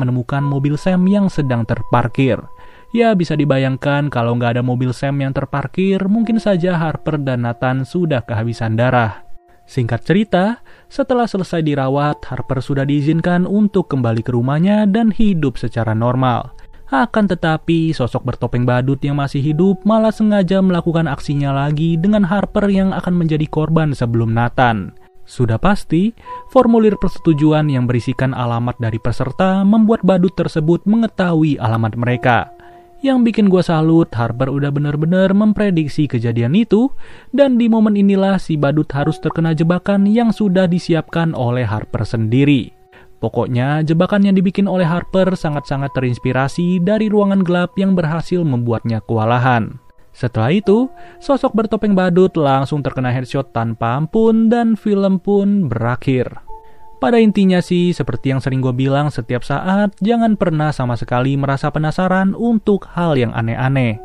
menemukan mobil Sam yang sedang terparkir. Ya bisa dibayangkan kalau nggak ada mobil Sam yang terparkir, mungkin saja Harper dan Nathan sudah kehabisan darah. Singkat cerita, setelah selesai dirawat, Harper sudah diizinkan untuk kembali ke rumahnya dan hidup secara normal. Akan tetapi, sosok bertopeng badut yang masih hidup malah sengaja melakukan aksinya lagi dengan Harper yang akan menjadi korban sebelum Nathan. Sudah pasti, formulir persetujuan yang berisikan alamat dari peserta membuat badut tersebut mengetahui alamat mereka. Yang bikin gue salut, Harper udah bener-bener memprediksi kejadian itu, dan di momen inilah si badut harus terkena jebakan yang sudah disiapkan oleh Harper sendiri. Pokoknya, jebakan yang dibikin oleh Harper sangat-sangat terinspirasi dari ruangan gelap yang berhasil membuatnya kewalahan. Setelah itu, sosok bertopeng badut langsung terkena headshot tanpa ampun dan film pun berakhir. Pada intinya sih, seperti yang sering gue bilang setiap saat, jangan pernah sama sekali merasa penasaran untuk hal yang aneh-aneh.